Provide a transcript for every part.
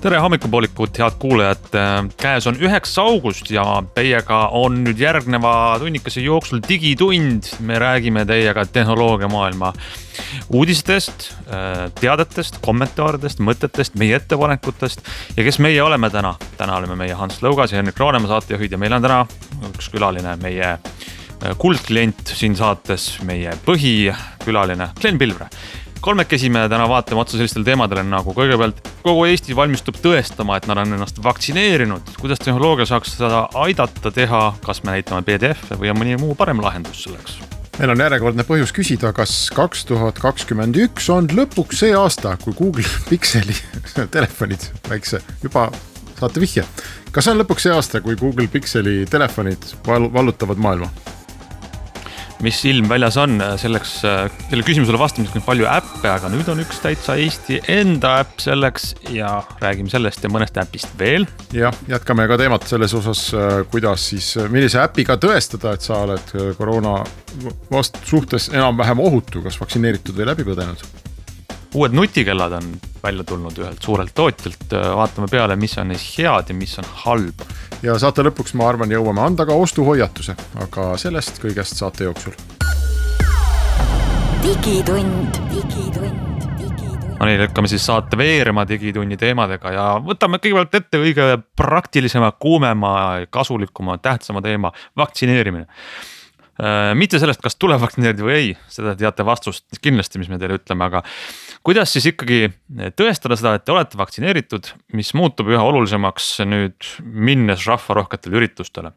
tere hommikupoolikut, head kuulajad. käes on üheksas august ja teiega on nüüd järgneva tunnikese jooksul digitund. me räägime teiega tehnoloogiamaailma uudistest, teadetest, kommentaaridest, mõtetest, meie ettepanekutest ja kes meie oleme täna. täna oleme meie Hans Lõugas ja Henrik Roonemaa saatejuhid ja meil on täna üks külaline, meie kuldklient siin saates, meie põhikülaline Glen Pilvre kolmekesi me täna vaatame otsa sellistele teemadele nagu kõigepealt kogu Eesti valmistub tõestama, et nad on ennast vaktsineerinud. kuidas tehnoloogia saaks seda aidata teha, kas me näitame PDF-e või on mõni muu parem lahendus selleks? meil on järjekordne põhjus küsida, kas kaks tuhat kakskümmend üks on lõpuks see aasta, kui Google Pixeli telefonid, väikse, juba saate vihje. kas on lõpuks see aasta, kui Google Pixeli telefonid val vallutavad maailma? Mis ilm väljas on, selleks, selle küsimusele vastamiseks on palju äppe, aga nüüd on üks täitsa Eesti enda äpp selleks ja räägime sellest ja mõnest äpist veel. jah, jätkame ka teemat selles osas, kuidas siis, millise äpiga tõestada, et sa oled koroona vast suhtes enam-vähem ohutu, kas vaktsineeritud või läbi põdenud uued nutikellad on välja tulnud ühelt suurelt tootjalt, vaatame peale, mis on neis head ja mis on halb. ja saate lõpuks, ma arvan, jõuame anda ka ostuhoiatuse, aga sellest kõigest saate jooksul. digitund, digitund no nii, lükkame siis saate veerema Digitunni teemadega ja võtame kõigepealt ette kõige praktilisema, kuumema, kasulikuma, tähtsama teema, vaktsineerimine Äh, mitte sellest, kas tuleb vaktsineerida või ei, seda teate vastust kindlasti, mis me teile ütleme, aga kuidas siis ikkagi tõestada seda, et te olete vaktsineeritud, mis muutub üha olulisemaks nüüd minnes rahvarohketele üritustele.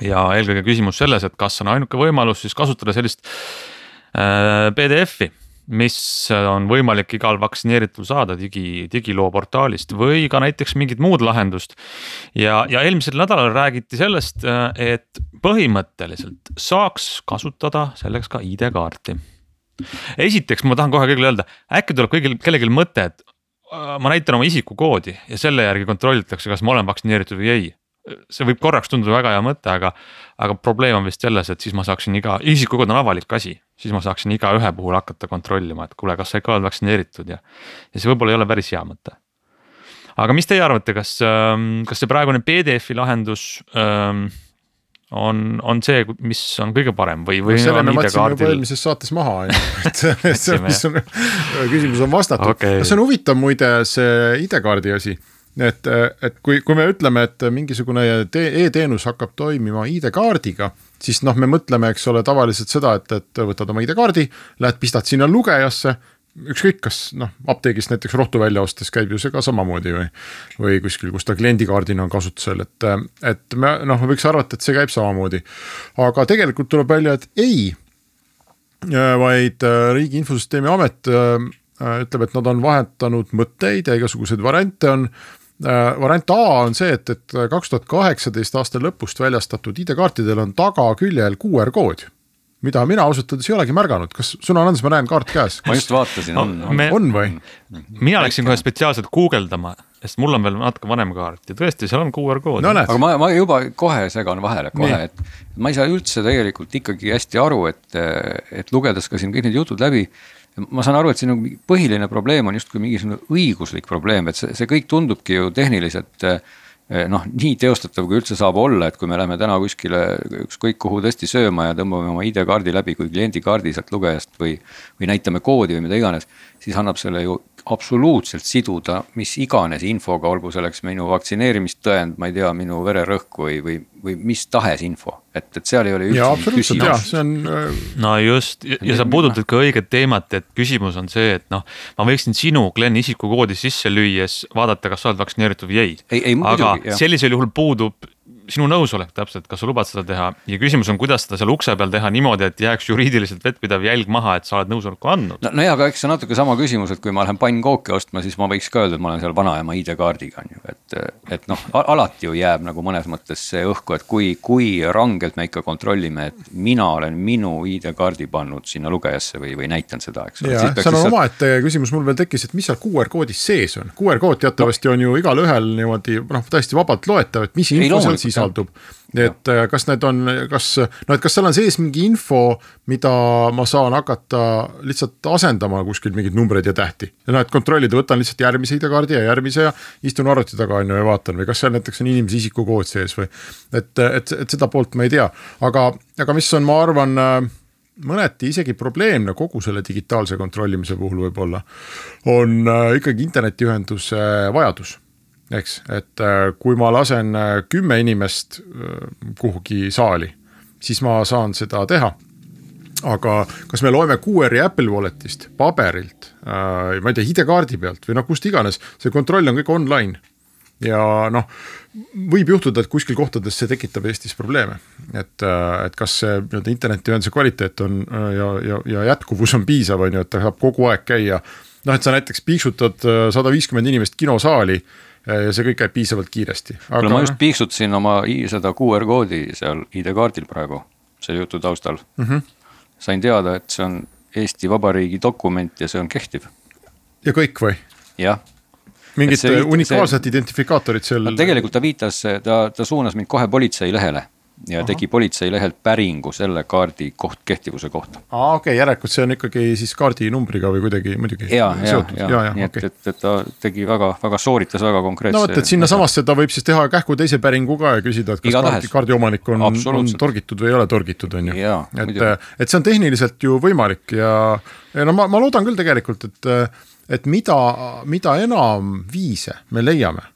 ja eelkõige küsimus selles, et kas on ainuke võimalus siis kasutada sellist äh, PDF-i mis on võimalik igal vaktsineeritul saada digi, digiloo portaalist või ka näiteks mingit muud lahendust. ja, ja eelmisel nädalal räägiti sellest, et põhimõtteliselt saaks kasutada selleks ka ID-kaarti. Esiteks ma tahan kohe kõigile öelda, äkki tuleb kõigil, kellelgi mõte, et äh, ma näitan oma isikukoodi ja selle järgi kontrollitakse, kas ma olen vaktsineeritud või ei see võib korraks tunduda väga hea mõte, aga, aga probleem on vist selles, et siis ma saaksin iga, isikukood on avalik asi, siis ma saaksin igaühe puhul hakata kontrollima, et kuule, kas sa ikka oled vaktsineeritud ja, ja see võib-olla ei ole päris hea mõte. aga mis teie arvate, kas, ähm, kas see praegune PDF-i lahendus ähm, on, on see, mis on kõige parem või, või no,? selle me matsime juba eelmises saates maha on ju, et see, mis on, küsimus on vastatud. Okay.. see on huvitav muide, see ID-kaardi asi. Et, et kui, kui me ütleme, et mingisugune e-teenus hakkab toimima ID-kaardiga, siis noh, me mõtleme, eks ole, tavaliselt seda, et, et võtad oma ID-kaardi, lähed, pistad sinna lugejasse ükskõik, kas noh, apteegist näiteks rohtu välja ostes käib ju see ka samamoodi või, või kuskil, kus ta kliendikaardina on kasutusel, et, et me noh, võiks arvata, et see käib samamoodi. aga tegelikult tuleb välja, et ei, vaid Riigi Infosüsteemi Amet ütleb, et nad on vahetanud mõtteid ja igasuguseid variante on Äh, variant A on see, et, et kaks tuhat kaheksateist aasta lõpust väljastatud ID-kaartidel on tagaküljel QR kood mida mina ausalt öeldes ei olegi märganud, kas sul on Andres, ma näen kaart käes. ma just vaatasin, on, on. on või? mina läksin kohe spetsiaalselt guugeldama, sest mul on veel natuke vanem kaart ja tõesti, seal on QR kood no,. aga ma, ma juba kohe segan vahele kohe, et ma ei saa üldse tegelikult ikkagi hästi aru, et, et lugedes ka siin kõik need jutud läbi ma saan aru, et siin on põhiline probleem on justkui mingisugune õiguslik probleem, et see, see kõik tundubki ju tehniliselt eh, noh, nii teostatav, kui üldse saab olla, et kui me läheme täna kuskile ükskõik kuhu tõesti sööma ja tõmbame oma ID-kaardi läbi kui kliendikaardi sealt lugejast või, või näitame koodi või mida iganes, siis annab selle ju absoluutselt siduda mis iganes infoga, olgu selleks minu vaktsineerimistõend, ma ei tea, minu vererõhk või, või, või mis tahes info. et, et seal ei ole üldse küsimust. see on. Äh, no just ja, ja sa puudutad ka õiget teemat, et küsimus on see, et noh, ma võiksin sinu, Glen, isikukoodi sisse lüües vaadata, kas sa oled vaktsineeritud või ei aga muidugi, sellisel juhul puudub sinu nõusolek täpselt, kas sa lubad seda teha ja küsimus on, kuidas seda seal ukse peal teha niimoodi, et jääks juriidiliselt vettpidav jälg maha, et sa oled nõusoleku andnud. no, no jaa, aga eks see natuke sama küsimus, et kui ma lähen pannkooki ostma, siis ma võiks ka öelda, et ma olen seal vanaema ID-kaardiga on ju, et. et noh, alati ju jääb nagu mõnes mõttes see õhku, et kui, kui rangelt me ikka kontrollime, et mina olen minu ID-kaardi pannud sinna lugejasse või, või näitan seda, eks. jah, see on omaette küsimus mul veel tekkis, et mis seal QR koodis sees on, QR kood teatavasti no. on ju igalühel niimoodi noh, täiesti vabalt loetav, et mis info seal sisaldub et äh, kas need on, kas noh, et kas seal on sees mingi info, mida ma saan hakata lihtsalt asendama kuskil mingeid numbreid ja tähti. noh, et kontrollida, võtan lihtsalt järgmise ID-kaardi ja järgmise ja istun arvuti taga on ju ja vaatan või kas seal näiteks on inimese isikukood sees või. et, et, et seda poolt ma ei tea, aga, aga mis on, ma arvan mõneti isegi probleemne kogu selle digitaalse kontrollimise puhul võib-olla, on äh, ikkagi internetiühenduse vajadus eks, et äh, kui ma lasen äh, kümme inimest äh, kuhugi saali, siis ma saan seda teha. aga kas me loeme QR-i Apple Walletist, paberilt ma ei tea, ID-kaardi pealt või noh, kust iganes, see kontroll on kõik online. ja noh, võib juhtuda, et kuskil kohtades see tekitab Eestis probleeme, et, et kas see nii-öelda internetiühenduse kvaliteet on ja, ja, ja jätkuvus on piisav, on ju, et ta saab kogu aeg käia. noh, et sa näiteks piiksutad sada viiskümmend inimest kinosaali ja see kõik käib piisavalt kiiresti aga.... kuule, ma just piiksutasin oma seda QR koodi seal ID-kaardil praegu selle jutu taustal mm. -hmm. sain teada, et see on Eesti Vabariigi dokument ja see on kehtiv. ja kõik või? jah mingit unikaalset identifikaatorit seal tegelikult ta viitas, ta, ta suunas mind kohe politsei lehele ja Aha. tegi politseilehelt päringu selle kaardi koht, kehtivuse kohta. aa, okei okay,, järelikult see on ikkagi siis kaardinumbriga või kuidagi muidugi. ja, ja, ja, ja, nii okay. et, et, et ta tegi väga, väga sooritas väga konkreetse. no vot, et sinnasamasse ta võib siis teha kähku teise päringu ka ja küsida, et kas kaardi, kaardiomanik on, on torgitud või ei ole torgitud, on ju. et, et see on tehniliselt ju võimalik ja, ja no ma, ma loodan küll tegelikult, et, et mida, mida enam viise me leiame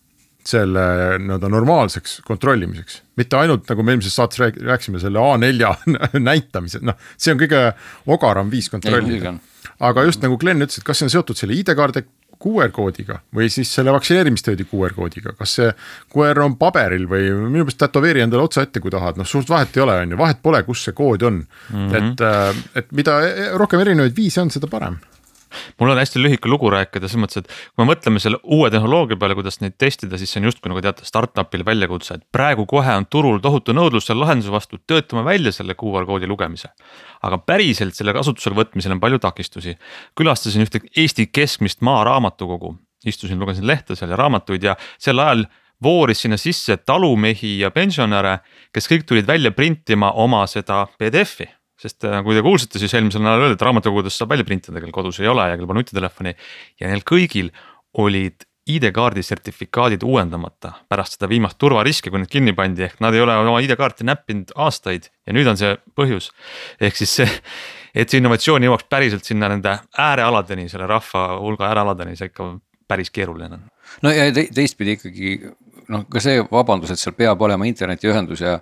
selle nii-öelda normaalseks kontrollimiseks. mitte ainult nagu me eelmises saates rääkisime selle A4 näitamise, noh, see on kõige ogaram viis kontrollida. aga just nagu Glen ütles, et kas see on seotud selle ID-kaardi QR koodiga või siis selle vaktsineerimistõendi QR koodiga, kas see QR on paberil või minu meelest tätoveeri endale otsa ette, kui tahad, noh suurt vahet ei ole, on ju, vahet pole, kus see kood on mm. -hmm. et, äh, et mida rohkem erinevaid viise on, seda parem mul on hästi lühike lugu rääkida, selles mõttes, et kui me mõtleme selle uue tehnoloogia peale, kuidas neid testida, siis see on justkui nagu teate, startup'ile väljakutse, et praegu kohe on turul tohutu nõudlus selle lahenduse vastu, töötame välja selle QR koodi lugemise. aga päriselt selle kasutusele võtmisel on palju takistusi. külastasin ühte Eesti keskmist maaraamatukogu, istusin, lugesin lehte seal ja raamatuid ja sel ajal vooris sinna sisse talumehi ja pensionäre, kes kõik tulid välja printima oma seda PDF-i sest äh, kui te kuulsite, siis eelmisel nädalal öeldi, et raamatukogudest saab välja printida, kel kodus ei ole ja kel pole nutitelefoni. ja neil kõigil olid ID-kaardi sertifikaadid uuendamata pärast seda viimast turvariski, kui need kinni pandi, ehk nad ei ole oma ID-kaarti näppinud aastaid ja nüüd on see põhjus. ehk siis see, et see innovatsioon jõuaks päriselt sinna nende äärealadeni, selle rahva hulga äärealadeni, see ikka päris keeruline on. no ja te, teistpidi ikkagi noh, ka see vabandus, et seal peab olema internetiühendus ja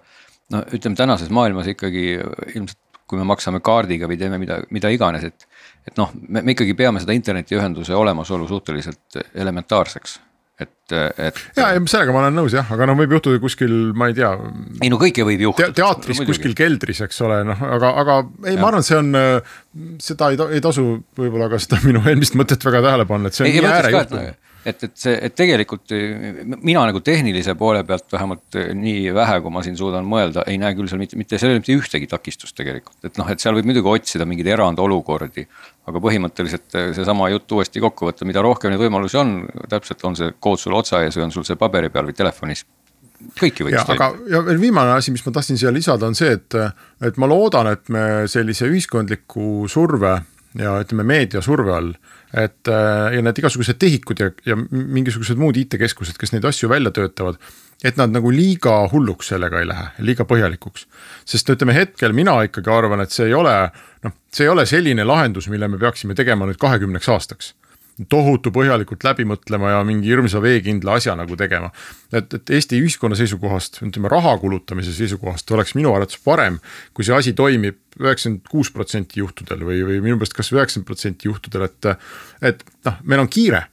no ütleme, tänases maailmas ikkagi ilmselt kui me maksame kaardiga või teeme mida, mida iganes, et. et noh, me, ikkagi peame seda internetiühenduse olemasolu suhteliselt elementaarseks et, et. ja, ja sellega ma olen nõus jah, aga noh, võib juhtuda kuskil, ma ei tea. ei no kõike võib juhtuda te. teatris no, kuskil keldris, eks ole, noh, aga, aga ei, ma arvan, see on, seda ei, ei tasu võib-olla ka seda minu eelmist mõtet väga tähele panna, et see on ei, nii äärejuhtum et, et see, et tegelikult mina nagu tehnilise poole pealt vähemalt nii vähe, kui ma siin suudan mõelda, ei näe küll seal mitte, mitte sellel mitte ühtegi takistust tegelikult, et noh, et seal võib muidugi otsida mingeid erandolukordi. aga põhimõtteliselt seesama jutt uuesti kokku võtta, mida rohkem neid võimalusi on, täpselt on see kood sul otsa ees või on sul see paberi peal või telefonis kõiki võiks aga, ja veel viimane asi, mis ma tahtsin siia lisada, on see, et, et ma loodan, et me sellise ühiskondliku surve ja ütleme, meediasurve all et äh, ja need igasugused tehikud ja, ja mingisugused muud IT-keskused, kes neid asju välja töötavad. et nad nagu liiga hulluks sellega ei lähe, liiga põhjalikuks. sest ütleme hetkel mina ikkagi arvan, et see ei ole noh, see ei ole selline lahendus, mille me peaksime tegema nüüd kahekümneks aastaks tohutu põhjalikult läbi mõtlema ja mingi hirmsa veekindla asja nagu tegema. et, et Eesti ühiskonna seisukohast, ütleme raha kulutamise seisukohast oleks minu arvates parem, kui see asi toimib üheksakümmend kuus protsenti juhtudel või, või minu meelest kas üheksakümmend protsenti juhtudel, et. et noh, meil on kiire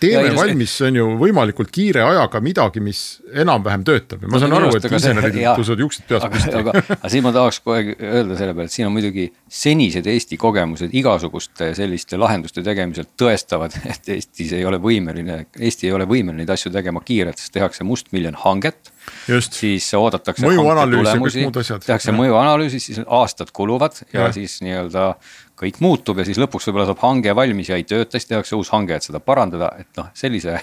teeme valmis, on ju võimalikult kiire ajaga midagi, mis enam-vähem töötab. Ja ma saan aru, et insenerid tõusevad juuksed peast püsti. aga, aga siin ma tahaks aeg öelda selle peale, et siin on muidugi senised Eesti kogemused igasuguste selliste lahenduste tegemisel tõestavad, et Eestis ei ole võimeline, Eesti ei ole võimeline neid asju tegema kiirelt, sest tehakse mustmiljon hanget. Just. siis oodatakse tehakse mõjuanalüüsi, siis aastad kuluvad ja, ja siis nii-öelda kõik muutub ja siis lõpuks võib-olla saab hange valmis ja ei tööta, siis tehakse uus hange, et seda parandada, et noh, sellise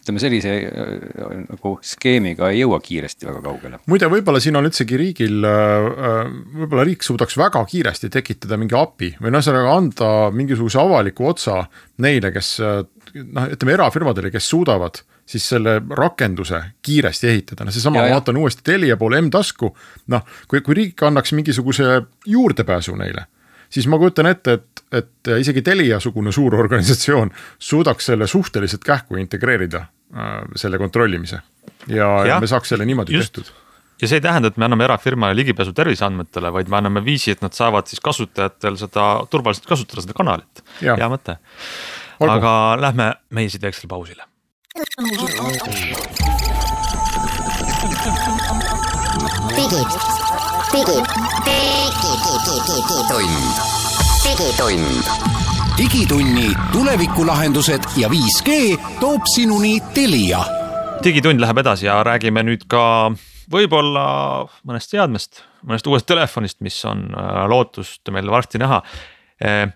ütleme sellise äh, nagu skeemiga ei jõua kiiresti väga kaugele. muide, võib-olla siin on üldsegi riigil, äh, võib-olla riik suudaks väga kiiresti tekitada mingi API või noh, ühesõnaga anda mingisuguse avaliku otsa neile, kes noh, ütleme erafirmadele, kes suudavad siis selle rakenduse kiiresti ehitada, no seesama, ma vaatan uuesti Telia poole M-tasku, noh, kui, kui riik annaks mingisuguse juurdepääsu neile siis ma kujutan ette, et, et isegi Telia-sugune suur organisatsioon suudaks selle suhteliselt kähku integreerida äh,, selle kontrollimise. ja, ja me saaks selle niimoodi just. tehtud ja see ei tähenda, et me anname erafirmale ligipääsu terviseandmetele, vaid me anname viisi, et nad saavad siis kasutajatel seda turvaliselt kasutada, seda kanalit. hea mõte. aga lähme meie siit Excel pausile. digid, digid digitund. digitund. digitunni tulevikulahendused ja 5G toob sinuni Telia. digitund läheb edasi ja räägime nüüd ka võib-olla mõnest seadmest, mõnest uuest telefonist, mis on äh, lootust meil varsti näha. Äh,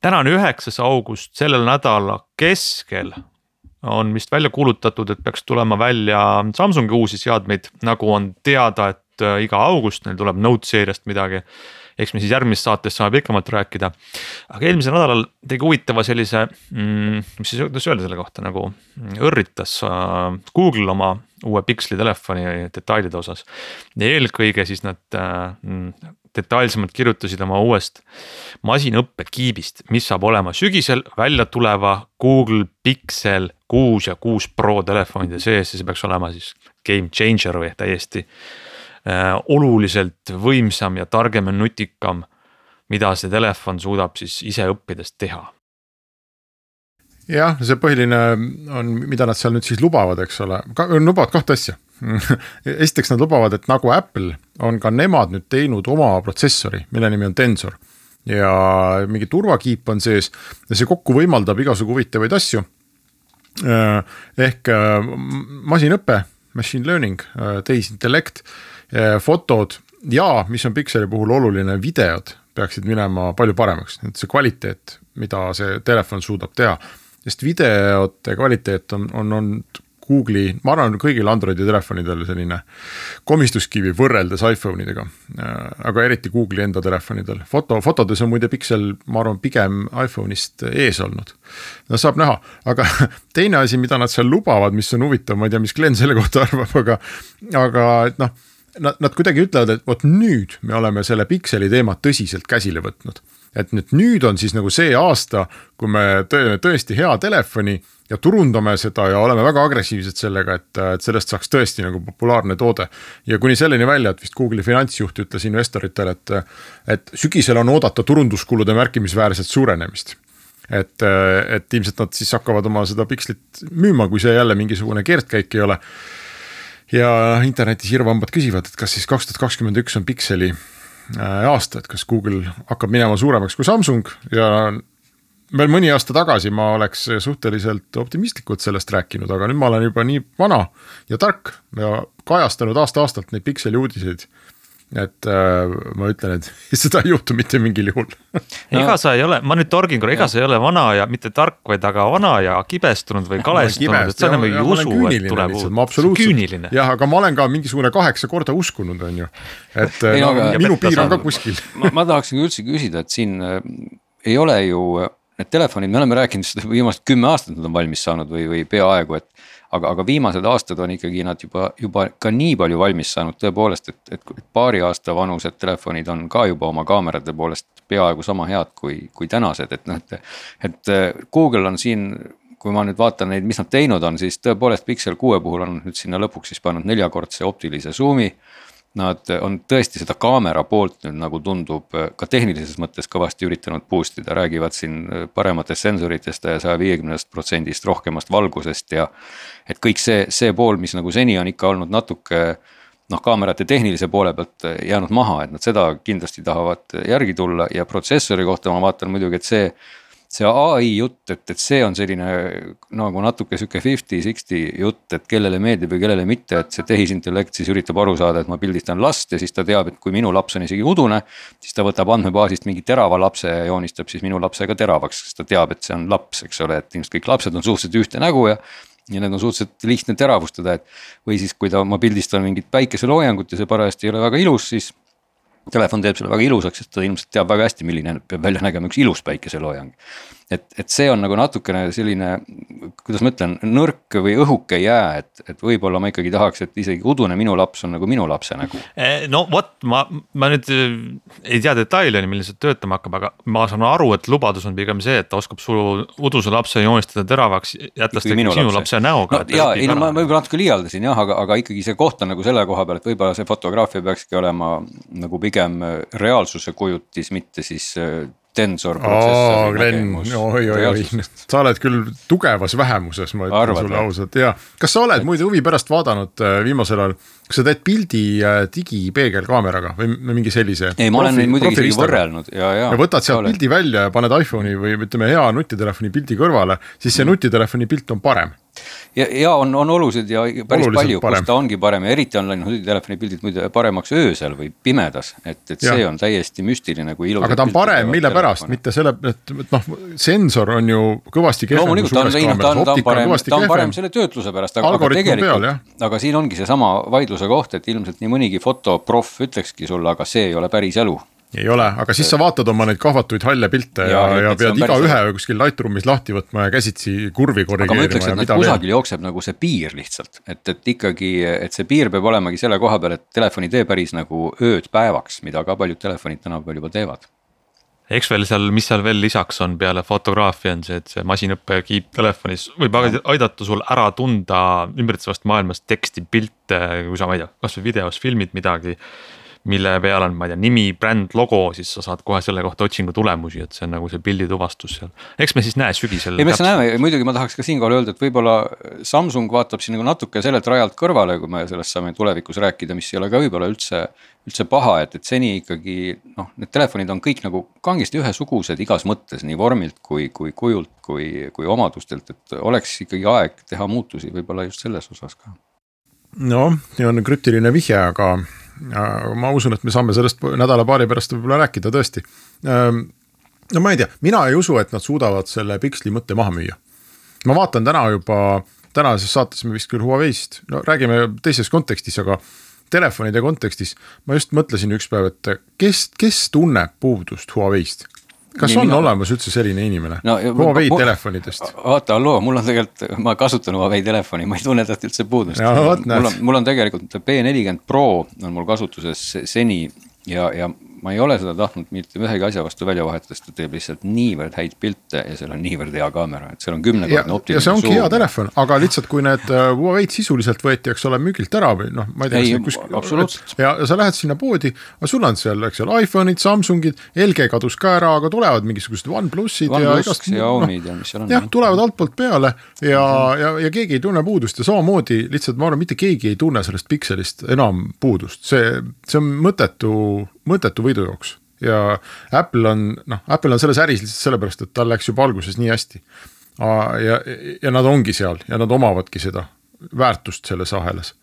täna on üheksas august, sellel nädala keskel on vist välja kuulutatud, et peaks tulema välja Samsungi uusi seadmeid, nagu on teada, et äh, iga august neil tuleb Note seeriast midagi eks me siis järgmises saates saame pikemalt rääkida. aga eelmisel nädalal tegi huvitava sellise mm,, mis siis, kuidas öelda selle kohta nagu õrritas äh, Google oma uue Pixeli telefoni detailide osas. ja eelkõige siis nad äh, detailsemalt kirjutasid oma uuest masinõppekiibist, mis saab olema sügisel välja tuleva Google Pixel kuus ja kuus Pro telefonide sees ja see peaks olema siis game changer või täiesti oluliselt võimsam ja targem ja nutikam, mida see telefon suudab siis ise õppides teha jah, see põhiline on, mida nad seal nüüd siis lubavad, eks ole, lubavad kahte asja esiteks nad lubavad, et nagu Apple on ka nemad nüüd teinud oma protsessori, mille nimi on Tensor. ja mingi turvakiip on sees ja see kokku võimaldab igasugu huvitavaid asju. Äh, ehk äh, masinõpe, machine learning, tehisintellekt Eh, fotod ja mis on Pixeli puhul oluline, videod peaksid minema palju paremaks, et see kvaliteet, mida see telefon suudab teha. sest videote kvaliteet on, on olnud Google'i, ma arvan, kõigil Androidi telefonidel selline komistuskivi võrreldes iPhone idega. aga eriti Google'i enda telefonidel, foto, fotodes on muide Pixel, ma arvan, pigem iPhone'ist ees olnud. no saab näha, aga teine asi, mida nad seal lubavad, mis on huvitav, ma ei tea, mis Glen selle kohta arvab, aga, aga et noh nad, nad kuidagi ütlevad, et vot nüüd me oleme selle pikseli teema tõsiselt käsile võtnud. et nüüd, nüüd on siis nagu see aasta, kui me teeme tõesti hea telefoni ja turundame seda ja oleme väga agressiivsed sellega, et, et sellest saaks tõesti nagu populaarne toode. ja kuni selleni välja, et vist Google'i finantsjuht ütles investoritele, et, et sügisel on oodata turunduskulude märkimisväärset suurenemist et, et ilmselt nad siis hakkavad oma seda pikslit müüma, kui see jälle mingisugune keerdkäik ei ole ja internetis hirmvambad küsivad, et kas siis kaks tuhat kakskümmend üks on Pixeli äh, aasta, et kas Google hakkab minema suuremaks kui Samsung ja veel mõni aasta tagasi ma oleks suhteliselt optimistlikult sellest rääkinud, aga nüüd ma olen juba nii vana ja tark ja kajastanud aasta-aastalt neid Pixeli uudiseid et äh, ma ütlen, et seda ei juhtu mitte mingil juhul. No.. ega sa ei ole, ma nüüd torgin korra, ega sa ei ole vana ja mitte tark, vaid aga vana ja kibestunud või kalestunud, et sa enam ei usu, et tuleb uut. jah, aga ma olen ka mingisugune kaheksa korda uskunud, on ju, et ei, no, no, minu piir on ka kuskil. Ma, ma tahaksin üldse küsida, et siin äh, ei ole ju äh, need telefonid, me oleme rääkinud seda viimased kümme aastat nad on valmis saanud või, või peaaegu, et aga, aga viimased aastad on ikkagi nad juba, juba ka nii palju valmis saanud tõepoolest, et, et, paari aasta vanused telefonid on ka juba oma kaamerate poolest peaaegu sama head kui, kui tänased, et noh, et. et Google on siin, kui ma nüüd vaatan neid, mis nad teinud on, siis tõepoolest Pixel kuue puhul on nüüd sinna lõpuks siis pannud neljakordse optilise zoom'i nad on tõesti seda kaamera poolt nüüd nagu tundub ka tehnilises mõttes kõvasti üritanud boost ida, räägivad siin parematest sensoritest ja saja viiekümnest protsendist rohkemast valgusest ja. et kõik see, see pool, mis nagu seni on ikka olnud natuke noh, kaamerate tehnilise poole pealt jäänud maha, et nad seda kindlasti tahavad järgi tulla ja protsessori kohta ma vaatan muidugi, et see see ai jutt, et, et see on selline nagu natuke sihuke fifty-sixty jutt, et kellele meeldib ja kellele mitte, et see tehisintellekt siis üritab aru saada, et ma pildistan last ja siis ta teab, et kui minu laps on isegi udune. siis ta võtab andmebaasist mingi terava lapse ja joonistab siis minu lapse ka teravaks, sest ta teab, et see on laps, eks ole, et ilmselt kõik lapsed on suhteliselt ühte nägu ja ja need on suhteliselt lihtne teravustada, et või siis, kui ta, ma pildistan mingit päikeseloojangut ja see parajasti ei ole väga ilus, siis telefon teeb selle väga ilusaks, sest ta ilmselt teab väga hästi, milline peab välja nägema üks ilus päikeseloojang. Et, et see on nagu natukene selline, kuidas ma ütlen, nõrk või õhuke jää, et, et võib-olla ma ikkagi tahaks, et isegi udune minu laps on nagu minu lapse nägu. Eh, no vot, ma, ma nüüd eh, ei tea detaile, milline see töötama hakkab, aga ma saan aru, et lubadus on pigem see, et ta oskab su uduse lapse joonistada teravaks, jättes ta sinu lapse, lapse näoga. no jaa, ei no ma võib-olla natuke liialdasin jah, aga, aga ikkagi see koht on nagu selle koha peal, et võib-olla see fotograafia peakski olema nagu pigem reaalsuse kujutis, mitte siis äh, tensor protsessori nägemus. oi, oi, oi, sa oled küll tugevas vähemuses, ma ütlen Arvad, sulle ausalt. Ja kas sa oled muide huvi pärast vaadanud äh, viimasel ajal, kas sa teed pildi äh, digipeegelkaameraga või mingi sellise? ei, ma olen neid muidugi isegi võrrelnud ja, ja. ja võtad sealt pildi välja ja paned iPhone'i või ütleme, hea nutitelefoni pildi kõrvale, siis see mm. nutitelefoni pilt on parem ja, ja on, on olulised ja päris Oluliselt palju, kus ta ongi parem ja eriti on läinud nutitelefoni pildid muide paremaks öösel või pimedas, et, et ja. see on täiesti müstiline, kui ilus. aga ta on parem, mille pärast, mitte selle, et, et noh, sensor on ju kõvasti kehvem. loomulikult ta on, ta on, parem, ta on parem selle töötluse pärast, aga, aga tegelikult, aga siin ongi seesama vaidluse koht, et ilmselt nii mõnigi fotoproff ütlekski sulle, aga see ei ole päris elu. Ei ole, aga siis sa vaatad oma neid kahvatuid halle pilte ja, ja, ja pead igaühe kuskil Lightroomis lahti võtma ja käsitsi kurvi korrigeerima. aga ma ütleks, et kusagil jookseb nagu see piir lihtsalt, et, et ikkagi, et see piir peab olemagi selle koha peal, et telefon ei tee päris nagu ööd päevaks, mida ka paljud telefonid tänapäeval juba teevad eks veel seal, mis seal veel lisaks on peale fotograafia on see, et see masinõppe kiip telefonis võib aidata sul ära tunda ümbritsevast maailmast teksti, pilte, kui sa, ma ei tea, kasvõi videos filmid midagi mille peal on, ma ei tea, nimi, bränd, logo, siis sa saad kohe selle kohta otsingu tulemusi, et see on nagu see pildituvastus seal. eks me siis näe sügisel. ei, me seda näeme, muidugi ma tahaks ka siinkohal öelda, et võib-olla Samsung vaatab siin nagu natuke sellelt rajalt kõrvale, kui me sellest saame tulevikus rääkida, mis ei ole ka võib-olla üldse. Üldse paha, et, et seni ikkagi noh, need telefonid on kõik nagu kangesti ühesugused igas mõttes, nii vormilt kui, kui kujult, kui, kui omadustelt, et oleks ikkagi aeg teha muutusi võib-olla just selles osas ka. noh, see on krüptiline vihje, aga ma usun, et me saame sellest nädala-paari pärast võib-olla rääkida tõesti. No ma ei tea, mina ei usu, et nad suudavad selle piksli mõtte maha müüa. ma vaatan täna juba, tänases saates me vist küll Huawei'st, no räägime teises kontekstis, aga telefonide kontekstis ma just mõtlesin üks päev, et kes, kes tunneb puudust Huawei'st kas nii, on mina... olemas üldse selline inimene no,? Huawei telefonidest. vaata, halloo, mul on tegelikult, ma kasutan Huawei telefoni, ma ei tunne tast üldse puudust. mul on, mul on tegelikult P40 Pro on mul kasutuses seni ja, ja ma ei ole seda tahtnud mitte ühegi asja vastu välja vahetada, sest ta teeb lihtsalt niivõrd häid pilte ja seal on niivõrd hea kaamera, et seal on kümnekordne optiline. ja see ongi hea telefon, aga lihtsalt kui need äh, Huawei'd sisuliselt võeti, eks ole, müügilt ära või noh, ma ei tea. ei, absoluutselt. ja sa lähed sinna poodi, sul on seal, eks ole, iPhone'id, Samsungid, LG kadus ka ära, aga tulevad mingisugused OnePlusid One ja igast. Xiaomi'd no, ja mis seal on. jah, tulevad altpoolt peale ja mm, -hmm. ja, ja keegi ei tunne puudust ja samamoodi lihtsalt ma arvan, mitte keegi ei tunne sellest pikselist enam puudust, see, see on mõttetu mõttetu võidujooks ja Apple on noh, Apple on selles äris lihtsalt sellepärast, et tal läks juba alguses nii hästi. ja, ja nad ongi seal ja nad omavadki seda väärtust selles ahelas.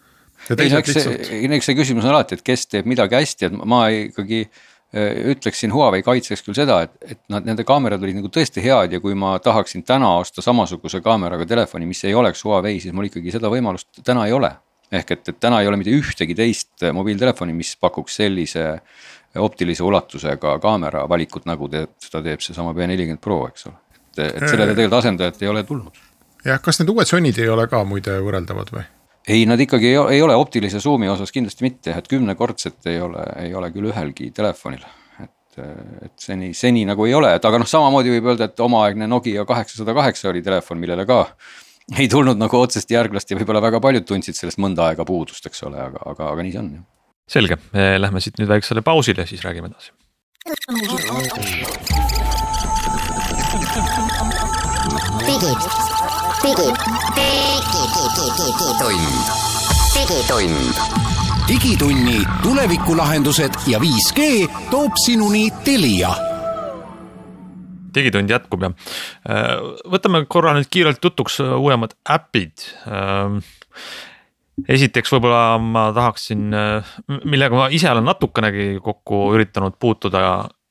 ei no eks see, eks see küsimus on alati, et kes teeb midagi hästi, et ma ikkagi äh, ütleksin Huawei kaitseks küll seda, et, et nad, nende kaamerad olid nagu tõesti head ja kui ma tahaksin täna osta samasuguse kaameraga telefoni, mis ei oleks Huawei, siis mul ikkagi seda võimalust täna ei ole. ehk et, et täna ei ole mitte ühtegi teist mobiiltelefoni, mis pakuks sellise äh, optilise ulatusega kaamera valikut, nagu te, seda teeb seesama B40 Pro, eks ole. et, et sellele tegelikult asendajat ei ole tulnud. jah, kas need uued Sonyd ei ole ka muide võrreldavad või? ei, nad ikkagi ei, ei ole optilise suumi osas kindlasti mitte, et kümnekordset ei ole, ei ole küll ühelgi telefonil. et, et seni, seni nagu ei ole, et aga noh, samamoodi võib öelda, et omaaegne Nokia kaheksasada kaheksa oli telefon, millele ka ei tulnud nagu otsest järglast ja võib-olla väga paljud tundsid sellest mõnda aega puudust, eks ole, aga, aga, aga nii see on jah selge, lähme siit nüüd väiksele pausile, siis räägime edasi. digitund, digitund, digitunni tulevikulahendused ja 5G toob sinuni Telia. Digitund jätkub ja äh, võtame korra nüüd kiirelt jutuks äh, uuemad äpid. Äh, esiteks võib-olla ma tahaksin, millega ma ise olen natukenegi kokku üritanud puutuda,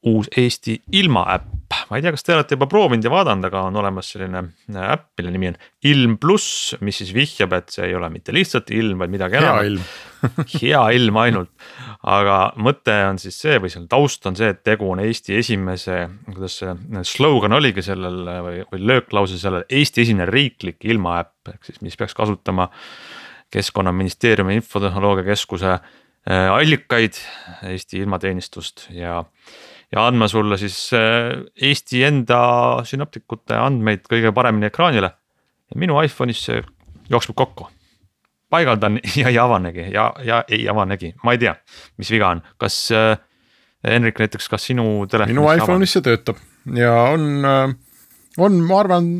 uus Eesti ilmaäpp ma ei tea, kas te olete juba proovinud ja vaadanud, aga on olemas selline äh, äpp, mille nimi on Ilm pluss, mis siis vihjab, et see ei ole mitte lihtsalt ilm, vaid midagi enamat. hea ilm ainult, aga mõte on siis see või selle taust on see, et tegu on Eesti esimese, kuidas see slogan oligi sellel või, või lööklause sellel, Eesti esimene riiklik ilmaäpp, ehk siis mis peaks kasutama keskkonnaministeeriumi infotehnoloogia keskuse äh, allikaid, Eesti ilmateenistust ja ja andma sulle siis äh, Eesti enda sünoptikute andmeid kõige paremini ekraanile. ja minu iPhone'is see jookseb kokku. paigaldan ja ei avanegi ja, ja ei avanegi, ma ei tea, mis viga on, kas äh, Henrik näiteks, kas sinu telefonis. minu iPhone'is see töötab ja on, on, ma arvan,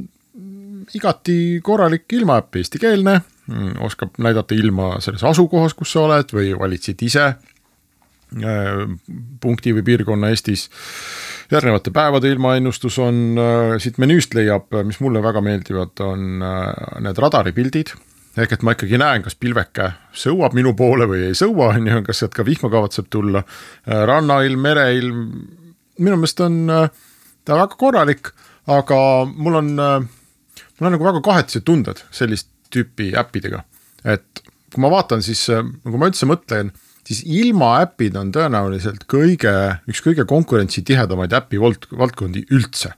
igati korralik ilmaäpp, eestikeelne, oskab näidata ilma selles asukohas, kus sa oled või valitsid ise Äh, punkti või piirkonna Eestis. järgnevate päevade ilmaennustus on, äh, siit menüüst leiab, mis mulle väga meeldivad, on äh, need radaripildid ehk et ma ikkagi näen, kas pilveke sõuab minu poole või ei sõua, on ju, kas sealt ka vihma kavatseb tulla. rannailm, mereilm, minu meelest on ta väga korralik, aga mul on, mul on nagu väga kahetised tunded sellist tüüpi äppidega. et kui ma vaatan, siis kui ma üldse mõtlen siis ilmaäpid on tõenäoliselt kõige, üks kõige konkurentsitihedamaid äpi vald-, valdkondi üldse.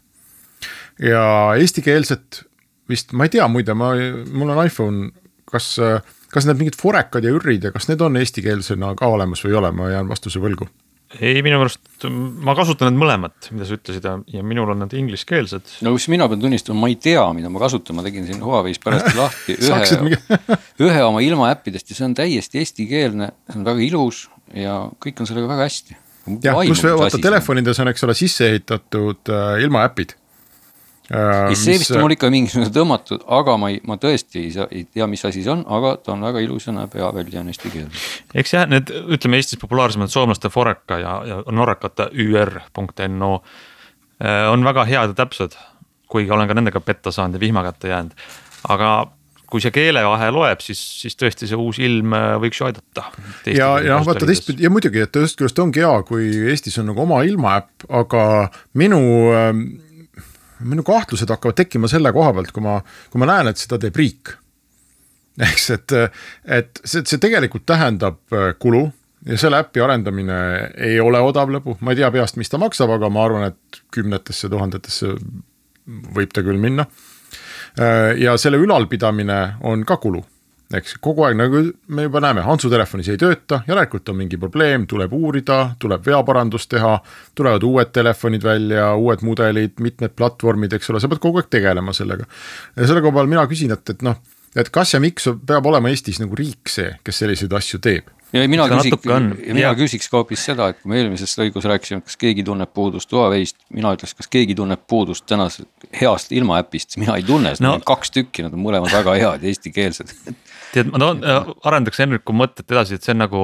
ja eestikeelset vist, ma ei tea muide, ma, mul on iPhone, kas, kas need mingid Forekad ja Ürrid ja kas need on eestikeelsena ka olemas või ei ole, ma jään vastuse võlgu ei, minu meelest ma kasutan need mõlemat, mida sa ütlesid ja, ja minul on need ingliskeelsed. no kus mina pean tunnistama, ma ei tea, mida ma kasutan, ma tegin siin Huawei's pärast lahti ühe ühe oma ilmaäppidest ja see on täiesti eestikeelne, see on väga ilus ja kõik on sellega väga hästi. jah, pluss vaata telefonides on, eks ole, sisse ehitatud äh, ilmaäpid Äh, ei, see vist on mul ikka mingisugune tõmmatud, aga ma ei, ma tõesti ei saa, ei tea, mis asi see on, aga ta on väga ilus ja näeb hea välja, on eesti keelne. eks jah, need ütleme Eestis populaarsemad soomlaste Foreca ja, ja norrakate ÜR.no äh, on väga head ja täpsed. kuigi olen ka nendega petta saanud ja vihma kätte jäänud, aga kui see keelevahe loeb, siis, siis tõesti see uus ilm äh, võiks ju aidata. ja, ja vaata teistpidi ja muidugi, et ühest küljest ongi hea, kui Eestis on nagu oma ilmaäpp, aga minu ähm, minu kahtlused hakkavad tekkima selle koha pealt, kui ma, kui ma näen, et seda teeb riik. eks, et, et see, see tegelikult tähendab äh, kulu ja selle äpi arendamine ei ole odav lõbu, ma ei tea peast, mis ta maksab, aga ma arvan, et kümnetesse tuhandetesse võib ta küll minna. Äh, ja selle ülalpidamine on ka kulu eks kogu aeg nagu me juba näeme, Hansu telefonis ei tööta, järelikult on mingi probleem, tuleb uurida, tuleb veaparandust teha. tulevad uued telefonid välja, uued mudelid, mitmed platvormid, eks ole, sa pead kogu aeg tegelema sellega. ja selle koha peal mina küsin, et, et noh, et kas ja miks peab olema Eestis nagu riik see, kes selliseid asju teeb ja mina küsiks, mina küsiks ka hoopis seda, et kui me eelmises lõigus rääkisime, kas keegi tunneb puudust Huawei'st, mina ütleks, kas keegi tunneb puudust tänasest heast ilmaäpist, mina ei tunne, sest no. kaks tükki, nad on mõlemad väga head ja eestikeelsed tead, ma toon, äh, arendaks Henriku mõtet edasi, et see on nagu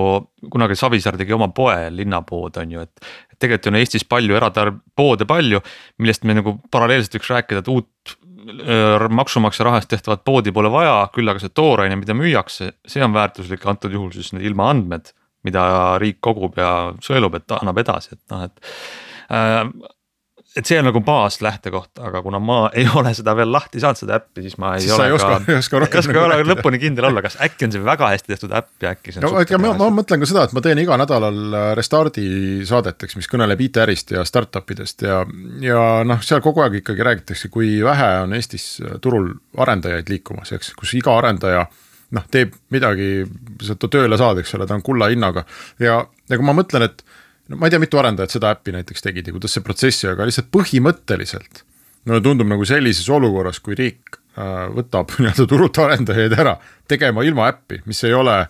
kunagi Savisaar tegi oma poe, linnapood on ju, et. et tegelikult on Eestis palju eratarb-, poode palju, millest me nagu paralleelselt võiks rääkida, et uut äh, maksumaksja rahast tehtavat poodi pole vaja, küll aga see tooraine, mida müüakse, see on väärtuslik, antud juhul siis need ilmaandmed. mida riik kogub ja sõelub, et annab edasi, et noh, et äh, et see on nagu baaslähtekoht, aga kuna ma ei ole seda veel lahti saanud, seda äppi, siis ma ei siis ole ei oska, ka, ei oska ei oska ole lõpuni kindel olla, kas äkki on see väga hästi tehtud äpp ja äkki see on no,. ega ma, ma mõtlen ka seda, et ma teen iga nädalal äh, Restardi saadet, eks, mis kõneleb IT-ärist ja startup idest ja, ja noh, seal kogu aeg ikkagi räägitakse, kui vähe on Eestis äh, turul arendajaid liikumas, eks, kus iga arendaja noh, teeb midagi, sa tööle saad, eks ole, ta on kulla hinnaga ja, ja kui ma mõtlen, et no ma ei tea, mitu arendajat seda äppi näiteks tegid ja kuidas see protsessi, aga lihtsalt põhimõtteliselt. mulle tundub nagu sellises olukorras, kui riik äh, võtab nii-öelda turult arendajaid ära tegema ilma äppi, mis ei ole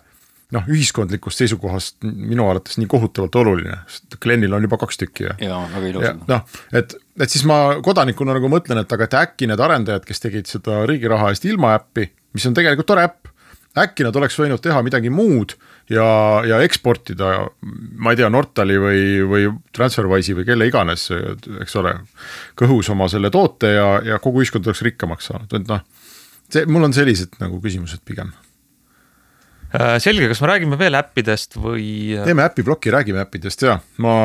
noh, ühiskondlikust seisukohast minu arvates nii kohutavalt oluline, sest Glenil on juba kaks tükki ja. jaa, väga ilus. noh, et, et siis ma kodanikuna nagu mõtlen, et aga et äkki need arendajad, kes tegid seda riigi raha eest ilma äppi, mis on tegelikult tore äpp, äkki nad oleks võinud teha midagi muud ja, ja eksportida, ma ei tea, Nortali või, või Transferwise'i või kelle iganes, eks ole, kõhus oma selle toote ja, ja kogu ühiskond oleks rikkamaks saanud, et noh, see, mul on sellised nagu küsimused pigem Äh, selge, kas me räägime veel äppidest või? Äh? teeme äpiploki, räägime äppidest ja ma,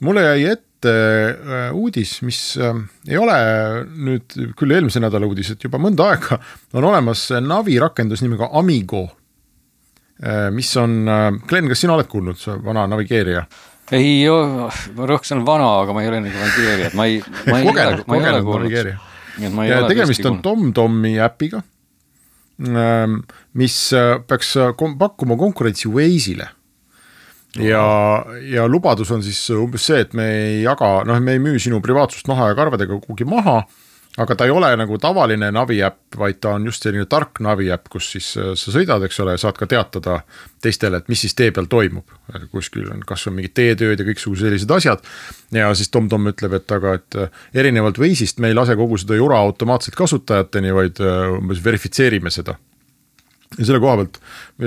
mulle jäi ette äh, uudis, mis ei ole nüüd küll eelmise nädala uudis, et juba mõnda aega on olemas Navi rakendus nimega Amigo. Mis on, Glen, kas sina oled kuulnud, see vana navigeerija? ei, ma rõhuks on vana, aga ma ei ole navigeerija, et ma ei, ma ei kogenud, kogenud navigeerija. tegemist on TomTomi äpiga Ähm, mis äh, peaks äh, pakkuma konkurentsi Waze'ile. ja, ja lubadus on siis umbes see, et me ei jaga, noh, me ei müü sinu privaatsust naha ja karvadega kuhugi maha aga ta ei ole nagu tavaline navi äpp, vaid ta on just selline tark navi äpp, kus siis äh, sa sõidad, eks ole, saad ka teatada teistele, et mis siis tee peal toimub. kuskil on, kas on mingid teetööd ja kõiksugused sellised asjad. ja siis TomTom ütleb, et aga, et erinevalt Waze'ist me ei lase kogu seda jura automaatselt kasutajateni, vaid umbes verifitseerime seda ja selle koha pealt,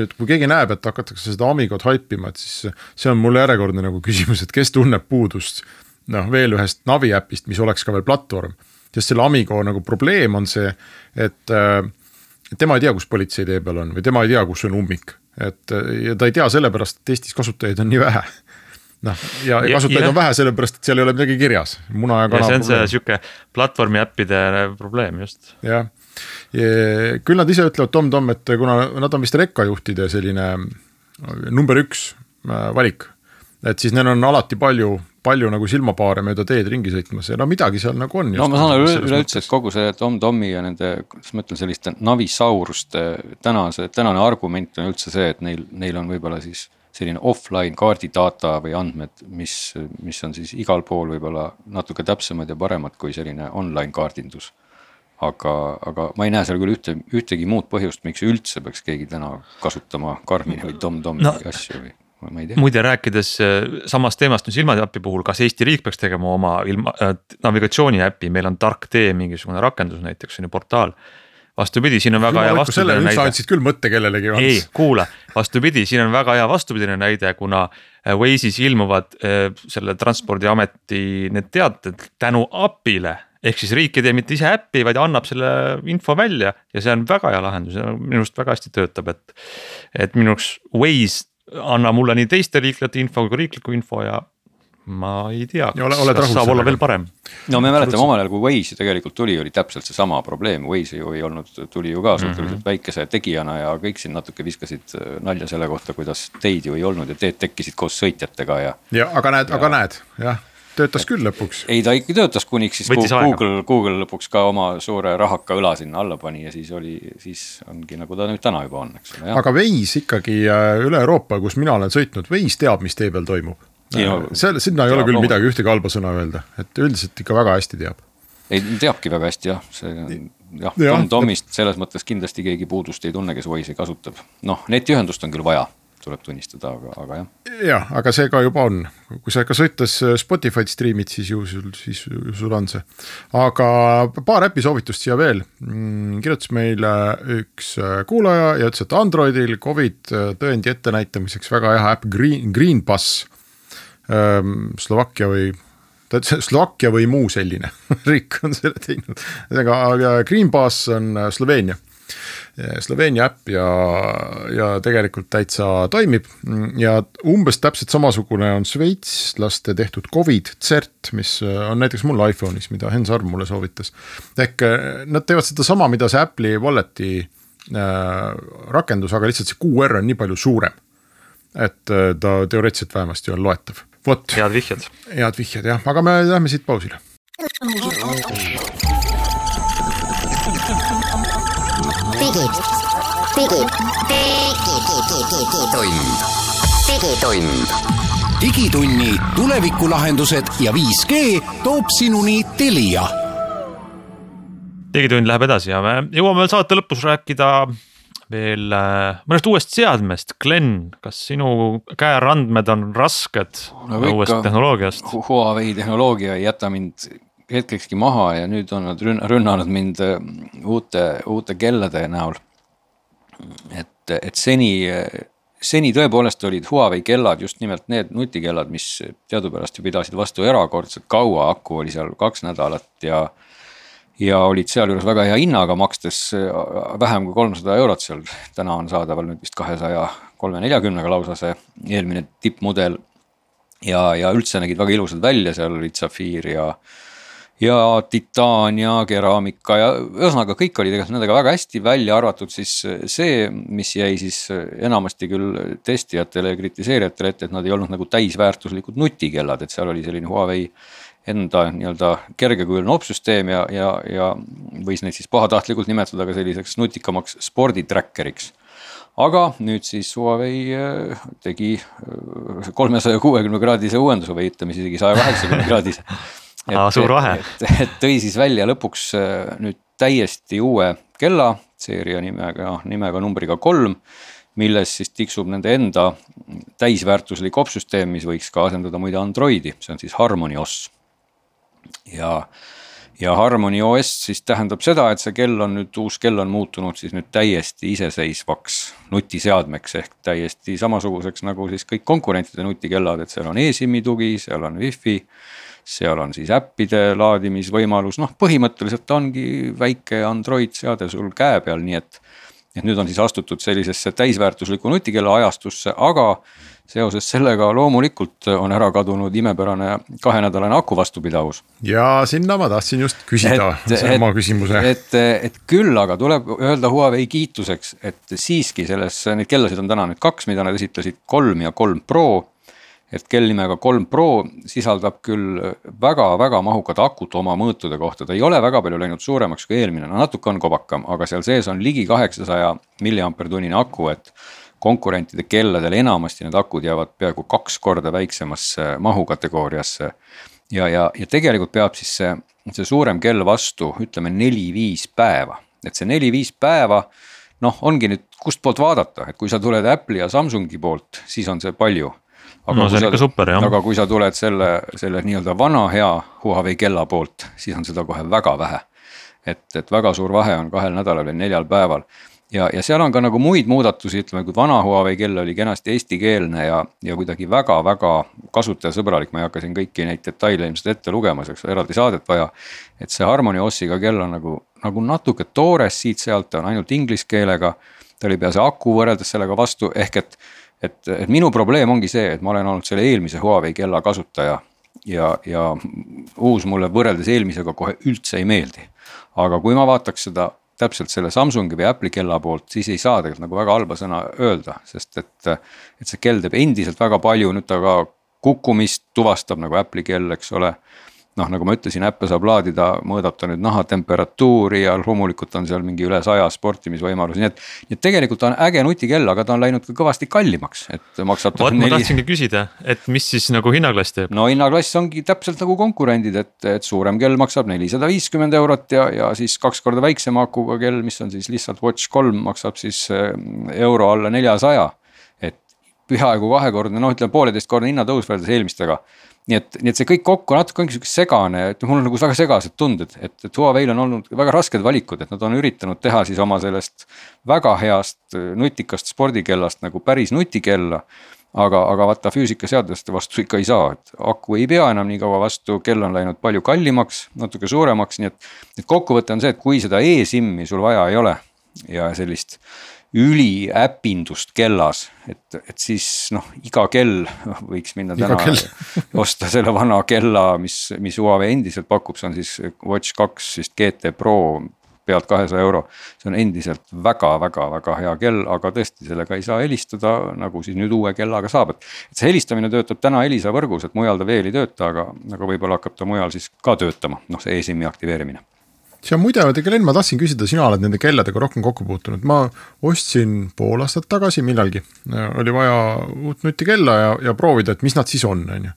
et kui keegi näeb, et hakatakse seda Amigot haipima, et siis see on mul järjekordne nagu küsimus, et kes tunneb puudust noh, veel ühest Navi äpist, mis oleks ka veel platvorm. Sest selle Amigo nagu probleem on see, et äh, tema ei tea, kus politsei tee peal on või tema ei tea, kus on ummik. et ja ta ei tea sellepärast, et Eestis kasutajaid on nii vähe noh, ja, ja kasutajaid on vähe sellepärast, et seal ei ole midagi kirjas, muna ja kana. see on see sihuke platvormi äppide probleem just. jah küll nad ise ütlevad Tom-Tom, et kuna nad on vist rekkajuhtide selline äh, number üks äh, valik. Et siis neil on alati palju, palju nagu silmapaare mööda teed ringi sõitmas ja no midagi seal nagu on. no ma saan aru üleüldse, et kogu see Tom-Tomi ja nende, kuidas ma ütlen, selliste navisauruste tänase, tänane argument on üldse see, et neil, neil on võib-olla siis selline offline kaardidata või andmed, mis, mis on siis igal pool võib-olla natuke täpsemad ja paremad kui selline online kaardindus aga, aga ma ei näe seal küll ühte, ühtegi muud põhjust, miks üldse peaks keegi täna kasutama Karmini või Tom-Tomi no, asju või. Muide, rääkides äh, samast teemast nüüd silmatäpi puhul, kas Eesti riik peaks tegema oma ilma äh, navigatsiooniäpi, meil on tark tee mingisugune rakendus näiteks on ju portaal vastupidi, siin on väga hea vastupidine näide. sa andsid küll mõtte kellelegi. ei, kuula, vastupidi, siin on väga hea vastupidine näide, kuna äh, Waze'is ilmuvad äh, selle transpordiameti need teated tänu API-le ehk siis riik ei tee mitte ise äppi, vaid annab selle info välja ja see on väga hea lahendus ja minu arust väga hästi töötab, et. et minu arust Waze annab mulle nii teiste liiklejate info kui riikliku info ja ma ei tea, kas saab sellega. olla veel parem. no me mäletame omal ajal, kui Waze tegelikult tuli, oli täpselt seesama probleem, Waze ju ei olnud, tuli ju ka suhteliselt mm -hmm. väikese tegijana ja kõik siin natuke viskasid äh, nalja selle kohta, kuidas teid ju ei olnud ja teed tekkisid koos sõitjatega ja. ja aga näed, aga näed, jah töötas küll lõpuks. ei, ta ikkagi töötas, kuniks siis Võttis Google, Google lõpuks ka oma suure rahaka õla sinna alla pani ja siis oli, siis ongi nagu ta nüüd täna juba on, eks ole. aga Waze ikkagi äh, üle Euroopa, kus mina olen sõitnud, Waze teab, mis tee peal toimub. seal, sinna ei ole küll midagi, ühtegi halba sõna öelda, et üldiselt ikka väga hästi teab. ei, teabki väga hästi jah, see jah, Tom Tomist selles mõttes kindlasti keegi puudust ei tunne, kes Waze'i kasutab. noh, netiühendust on küll vaja tuleb tunnistada, aga, aga jah. jah, aga see ka juba on, kui sa ikka sõites Spotify'd striimid, siis ju sul, siis ju sul on see. aga paar äpi soovitust siia veel mm,, kirjutas meile üks kuulaja ja ütles, et Androidil Covid tõendi ettenäitamiseks väga hea äpp Green, Greenpass ähm,. Slovakkia või ta ütles Slovakkia või muu selline riik on selle teinud, ühesõnaga Greenpass on Sloveenia Sloveenia äpp ja, ja tegelikult täitsa toimib. ja umbes täpselt samasugune on šveitslaste tehtud Covid CERT, mis on näiteks mul iPhone'is, mida Hen Sarv mulle soovitas. ehk eh, nad teevad sedasama, mida see Apple'i wallet'i äh, rakendus, aga lihtsalt see QR on nii palju suurem. et äh, ta teoreetiliselt vähemasti on loetav, vot. head vihjed. head vihjed jah, aga me lähme siit pausile digid, digid, digitund, digitund. digitunni tulevikulahendused ja 5G toob sinuni Telia. digitund läheb edasi ja me jõuame veel saate lõpus rääkida veel äh, mõnest uuest seadmest, Glen, kas sinu käerandmed on rasked no, uuest tehnoloogiast? Huawei tehnoloogia ei jäta mind hetkekski maha ja nüüd on nad rünnanud mind äh, uute, uute kellade näol. et, et seni, seni tõepoolest olid Huawei kellad just nimelt need nutikellad, mis teadupärast ju pidasid vastu erakordselt kaua, aku oli seal kaks nädalat ja ja olid sealjuures väga hea hinnaga, makstes äh, vähem kui kolmsada eurot seal. täna on saadaval nüüd vist kahesaja kolme neljakümnega lausa see eelmine tippmudel. ja, ja üldse nägid väga ilusad välja, seal olid safiir ja, ja titaan ja keraamika ja ühesõnaga kõik oli tegelikult nendega väga hästi, välja arvatud siis see, mis jäi siis enamasti küll testijatele ja kritiseerijatele ette, et nad ei olnud nagu täisväärtuslikud nutikellad, et seal oli selline Huawei enda nii-öelda kergekujuline opsüsteem ja, ja, ja võis neid siis pahatahtlikult nimetada ka selliseks nutikamaks sporditrackeriks. aga nüüd siis Huawei äh, tegi äh, kolmesaja kuuekümne kraadise uuenduse või ütleme isegi saja kaheksakümne kraadise. Aa, suur vahe. tõi siis välja lõpuks äh, nüüd täiesti uue kella seeria nimega, nimega numbriga kolm milles siis tiksub nende enda täisväärtuslik opsüsteem, mis võiks ka asendada muide Androidi, see on siis Harmony OS ja, ja Harmony OS siis tähendab seda, et see kell on nüüd, uus kell on muutunud siis nüüd täiesti iseseisvaks nutiseadmeks ehk täiesti samasuguseks nagu siis kõik konkurentide nutikellad, et seal on eSIM-i tugi, seal on wifi. Seal on siis äppide laadimisvõimalus, noh, põhimõtteliselt ongi väike Android seade sul käe peal, nii et. et nüüd on siis astutud sellisesse täisväärtuslikku nutikella ajastusse, aga seoses sellega loomulikult on ära kadunud imepärane kahenädalane aku vastupidavus. ja sinna ma tahtsin just küsida sama küsimuse. et, et küll aga tuleb öelda Huawei kiituseks, et siiski selles, neid kellasid on täna nüüd kaks, mida nad esitlesid, kolm ja kolm Pro. Et kell nimega kolm Pro sisaldab küll väga-väga mahukad akut oma mõõtude kohta, ta ei ole väga palju läinud suuremaks kui eelmine, no natuke on kobakam, aga seal sees on ligi kaheksasaja milliampertunnine aku, et konkurentide kelladel enamasti need akud jäävad peaaegu kaks korda väiksemasse mahukategooriasse. ja, ja, ja tegelikult peab siis see, see suurem kell vastu, ütleme neli-viis päeva, et see neli-viis päeva. noh, ongi nüüd kustpoolt vaadata, et kui sa tuled Apple'i ja Samsungi poolt, siis on see palju. Aga no see on ikka super jah. aga kui sa tuled selle, selle nii-öelda vana hea Huawei kella poolt, siis on seda kohe väga vähe. et, et väga suur vahe on kahel nädalal või neljal päeval ja, ja seal on ka nagu muid muudatusi, ütleme, kui vana Huawei kell oli kenasti eestikeelne ja, ja kuidagi väga-väga kasutajasõbralik, ma ei hakka siin kõiki neid detaile ilmselt ette lugema, selleks eraldi saadet vaja. et see Harmony OS-iga kell on nagu, nagu natuke toores siit-sealt, ta on ainult inglise keelega. ta oli pea see aku võrreldes sellega vastu, ehk et, et, et minu probleem ongi see, et ma olen olnud selle eelmise Huawei kella kasutaja ja, ja uus mulle võrreldes eelmisega kohe üldse ei meeldi. aga kui ma vaataks seda täpselt selle Samsungi või Apple'i kella poolt, siis ei saa tegelikult nagu väga halba sõna öelda, sest et. et see kell teeb endiselt väga palju, nüüd ta ka kukkumist tuvastab nagu Apple'i kell, eks ole noh, nagu ma ütlesin, äppe saab laadida, mõõdab ta nüüd nahatemperatuuri ja loomulikult on seal mingi üle saja sportimisvõimalus, nii et. nii et tegelikult on äge nutikell, aga ta on läinud ka kõvasti kallimaks, et maksab. vot ma tahtsingi küsida, et mis siis nagu hinnaklass teeb? no hinnaklass ongi täpselt nagu konkurendid, et, et suurem kell maksab nelisada viiskümmend eurot ja, ja siis kaks korda väiksema akuga kell, mis on siis lihtsalt Watch kolm, maksab siis eh, euro alla neljasaja. et peaaegu kahekordne, noh, ütleme pooleteistkordne hinnatõus võrreldes eelmistega nii et, nii et see kõik kokku natuke ongi sihuke segane, et mul on nagu väga segased tunded, et, et Huawei'l on olnud väga rasked valikud, et nad on üritanud teha siis oma sellest väga heast nutikast spordikellast nagu päris nutikella. aga, aga vaata füüsikaseadlaste vastu ikka ei saa, et aku ei pea enam nii kaua vastu, kell on läinud palju kallimaks, natuke suuremaks, nii et. et kokkuvõte on see, et kui seda e-SIM-i sul vaja ei ole ja sellist üliäpindust kellas, et, et siis noh, iga kell võiks minna täna osta selle vana kella, mis, mis Huawei endiselt pakub, see on siis Watch kaks vist GT Pro pealt kahesaja euro. see on endiselt väga-väga-väga hea kell, aga tõesti, sellega ei saa helistada, nagu siis nüüd uue kellaga saab, et. et see helistamine töötab täna Elisa võrgus, et mujal ta veel ei tööta, aga, aga võib-olla hakkab ta mujal siis ka töötama, noh see e-SIM-i aktiveerimine see on muide, Glen, ma tahtsin küsida, sina oled nende kelladega rohkem kokku puutunud, ma ostsin pool aastat tagasi millalgi, oli vaja uut nutikella ja, ja proovida, et mis nad siis on, on ju.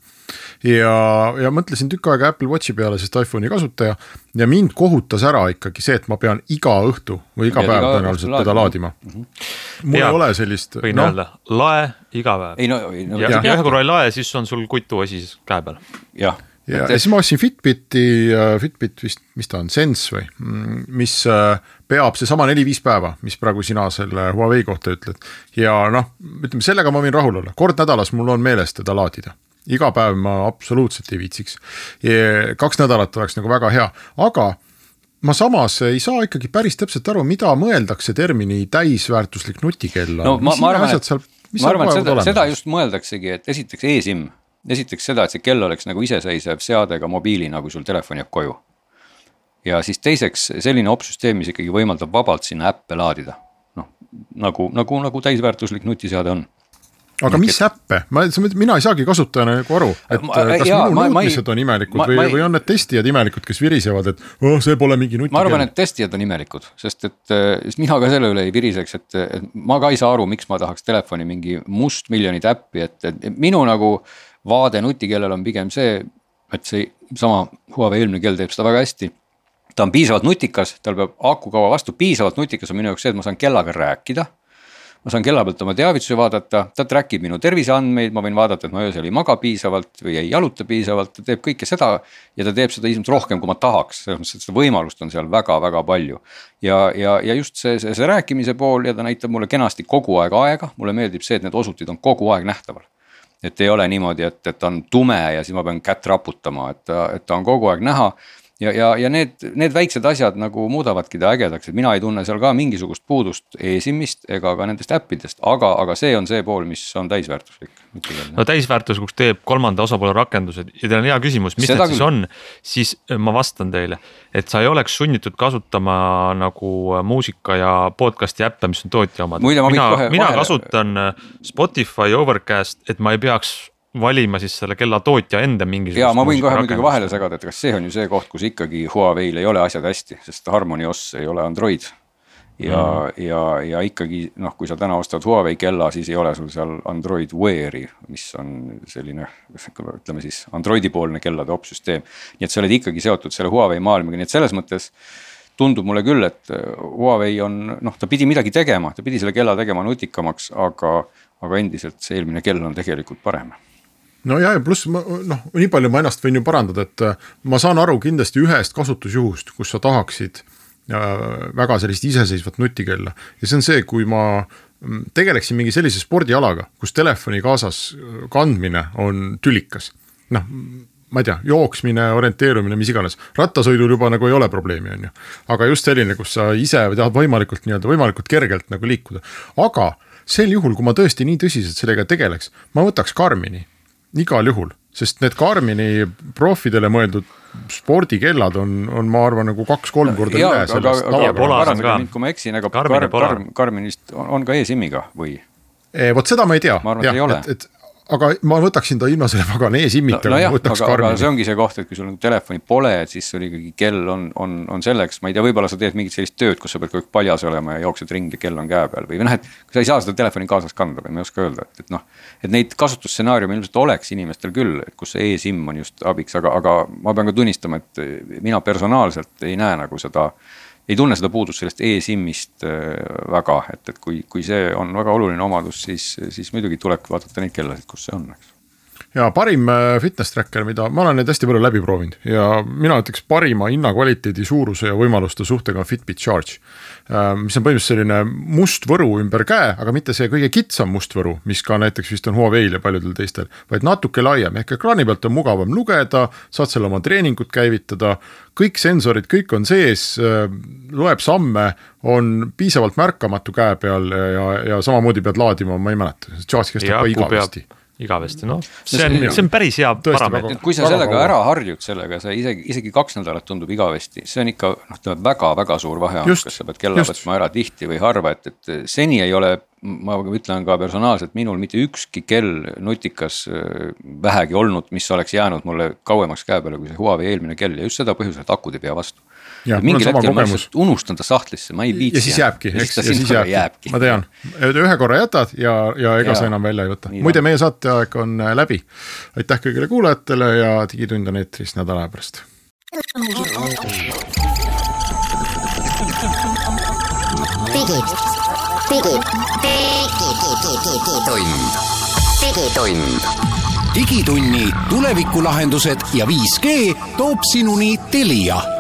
ja, ja mõtlesin tükk aega Apple Watchi peale, sest iPhone'i kasutaja. ja mind kohutas ära ikkagi see, et ma pean iga õhtu või iga päev tõenäoliselt teda laadima mm. -hmm. mul ja, ei ole sellist. võin no, öelda, lae iga päev. ei no, no. ja, ja ühe korra ei lae, siis on sul kutuasi käe peal. jah ja, ja siis ma ostsin Fitbiti, Fitbit vist, mis ta on, Sense või, mm, mis äh, peab seesama neli-viis päeva, mis praegu sina selle Huawei kohta ütled. ja noh, ütleme sellega ma võin rahul olla, kord nädalas mul on meeles teda laadida iga päev ma absoluutselt ei viitsiks. kaks nädalat oleks nagu väga hea, aga ma samas ei saa ikkagi päris täpselt aru, mida mõeldakse termini täisväärtuslik nutikell. no ma, ma arvan, et, ma arvan, et seda, seda just mõeldaksegi, et esiteks e-SIM esiteks seda, et see kell oleks nagu iseseisev seade ka mobiilina, kui sul telefon jääb koju. ja siis teiseks selline opsüsteem, mis ikkagi võimaldab vabalt sinna äppe laadida. noh, nagu, nagu, nagu täisväärtuslik nutiseade on aga mis äppe, ma, mina ei saagi kasutajana nagu aru, et ma, kas jaa, minu nõudmised on imelikud ma, või, või on need testijad imelikud, kes virisevad, et oh, see pole mingi nutikell. ma arvan, et testijad on imelikud, sest et, sest mina ka selle üle ei viriseks, et, et ma ka ei saa aru, miks ma tahaks telefoni mingi mustmiljonit äppi, et, et minu nagu vaade nutikellel on pigem see, et see sama Huawei eelmine kell teeb seda väga hästi. ta on piisavalt nutikas, tal peab aku kaua vastu, piisavalt nutikas on minu jaoks see, et ma saan kellaga rääkida ma saan kella pealt oma teavitusi vaadata, ta track ib minu terviseandmeid, ma võin vaadata, et ma öösel ei maga piisavalt või ei jaluta piisavalt, ta teeb kõike seda. ja ta teeb seda ilmselt rohkem, kui ma tahaks, selles mõttes, et seda võimalust on seal väga-väga palju. ja, ja, ja just see, see, see rääkimise pool ja ta näitab mulle kenasti kogu aeg aega, mulle meeldib see, et need osutid on kogu aeg nähtaval et ei ole niimoodi, et, et ta on tume ja siis ma pean kätt raputama, et ta, et ta on kogu aeg näha ja, ja, ja need, need väiksed asjad nagu muudavadki ta ägedaks, et mina ei tunne seal ka mingisugust puudust e-SIM-ist ega ka nendest äppidest, aga, aga see on see pool, mis on täisväärtuslik. no täisväärtuslikuks teeb kolmanda osapoole rakendused ja teil on hea küsimus, mis Seda need küll. siis on, siis äh, ma vastan teile. et sa ei oleks sunnitud kasutama nagu äh, muusika ja podcast'i äppe, mis on tootja omad. mina, mina vahele... kasutan äh, Spotify Overcast, et ma ei peaks valima siis selle kella tootja enda mingisugust. ja ma võin kohe muidugi vahele segada, et kas see on ju see koht, kus ikkagi Huawei'l ei ole asjad hästi, sest Harmony OS ei ole Android. ja mm., ja, ja ikkagi noh, kui sa täna ostad Huawei kella, siis ei ole sul seal Android Wear'i, mis on selline ütleme siis Androidi poolne kellade opsüsteem. nii et sa oled ikkagi seotud selle Huawei maailmaga, nii et selles mõttes tundub mulle küll, et Huawei on noh, ta pidi midagi tegema, ta pidi selle kella tegema nutikamaks, aga, aga endiselt see eelmine kell on tegelikult parem no ja, ja pluss ma noh, nii palju ma ennast võin ju parandada, et äh, ma saan aru kindlasti ühest kasutusjuhust, kus sa tahaksid äh, väga sellist iseseisvat nutikella ja see on see, kui ma mm, tegeleksin mingi sellise spordialaga, kus telefoni kaasas äh, kandmine on tülikas. noh, ma ei tea, jooksmine, orienteerumine, mis iganes, rattasõidul juba nagu ei ole probleemi, on ju. aga just selline, kus sa ise tahad võimalikult nii-öelda võimalikult kergelt nagu liikuda, aga sel juhul, kui ma tõesti nii tõsiselt sellega tegeleks, ma võtaks Karmini igal juhul, sest need Karmini profidele mõeldud spordikellad on, on, ma arvan, nagu kaks-kolm korda üle sellest kui ma eksin, aga Karmin, Karmin, Karminist on, on ka e-SIM-iga või? Eh, vot seda ma ei tea. ma arvan, et et, aga ma võtaksin ta ilma selle pagana e-SIM-ita no,, no võtaks aga, Karmini. see ongi see koht, et kui sul nagu telefoni pole, et siis sul ikkagi kell on, on, on selleks, ma ei tea, võib-olla sa teed mingit sellist tööd, kus sa pead kogu aeg paljas olema ja jooksed ringi, kell on käe peal või noh, et. sa ei saa seda telefoni kaasas kanda või ma ei oska öelda, et, et noh. et neid kasutusstsenaariume ilmselt oleks inimestel küll, et kus see e-SIM on just abiks, aga, aga ma pean ka tunnistama, et mina personaalselt ei näe nagu seda ei tunne seda puudust sellest e-SIM-ist äh, väga, et, et kui, kui see on väga oluline omadus, siis, siis muidugi tulebki vaadata neid kellasid, kus see on, eks ja parim äh, fitness tracker, mida ma olen neid hästi palju läbi proovinud ja mina ütleks parima hinnakvaliteedi, suuruse ja võimaluste suhtega on Fitbit Charge. Äh, mis on põhimõtteliselt selline must võru ümber käe, aga mitte see kõige kitsam must võru, mis ka näiteks vist on Huawei'l ja paljudel teistel, vaid natuke laiem, ehk ekraani pealt on mugavam lugeda, saad seal oma treeningut käivitada. kõik sensorid, kõik on sees, äh, loeb samme, on piisavalt märkamatu käe peal ja, ja samamoodi pead laadima, ma ei mäleta, charge kestab ka igavesti igavesti, noh, see on, see on päris hea parameeter. kui sa sellega ära harjud sellega, sa isegi, isegi kaks nädalat tundub igavesti, see on ikka noh, ütleme väga-väga suur vahe on, kas sa pead kella võtma ära tihti või harva, et, et seni ei ole. ma ütlen ka personaalselt, minul mitte ükski kell nutikas äh, vähegi olnud, mis oleks jäänud mulle kauemaks käe peale kui see Huawei eelmine kell ja just seda põhjusel, et akud ei pea vastu mingil hetkel ma lihtsalt unustan ta sahtlisse, ma ei viitsi. ja siis jääbki, eks, ja siis jääbki, jääbki., ma tean, ühe korra jätad ja, ja ega ja. sa enam välja ei võta. muide, meie saateaeg on äh, läbi. aitäh kõigile kuulajatele ja Digitund on eetris nädala aja pärast. digi, digi, digitund, digitund digitunni tulevikulahendused ja 5G toob sinuni Telia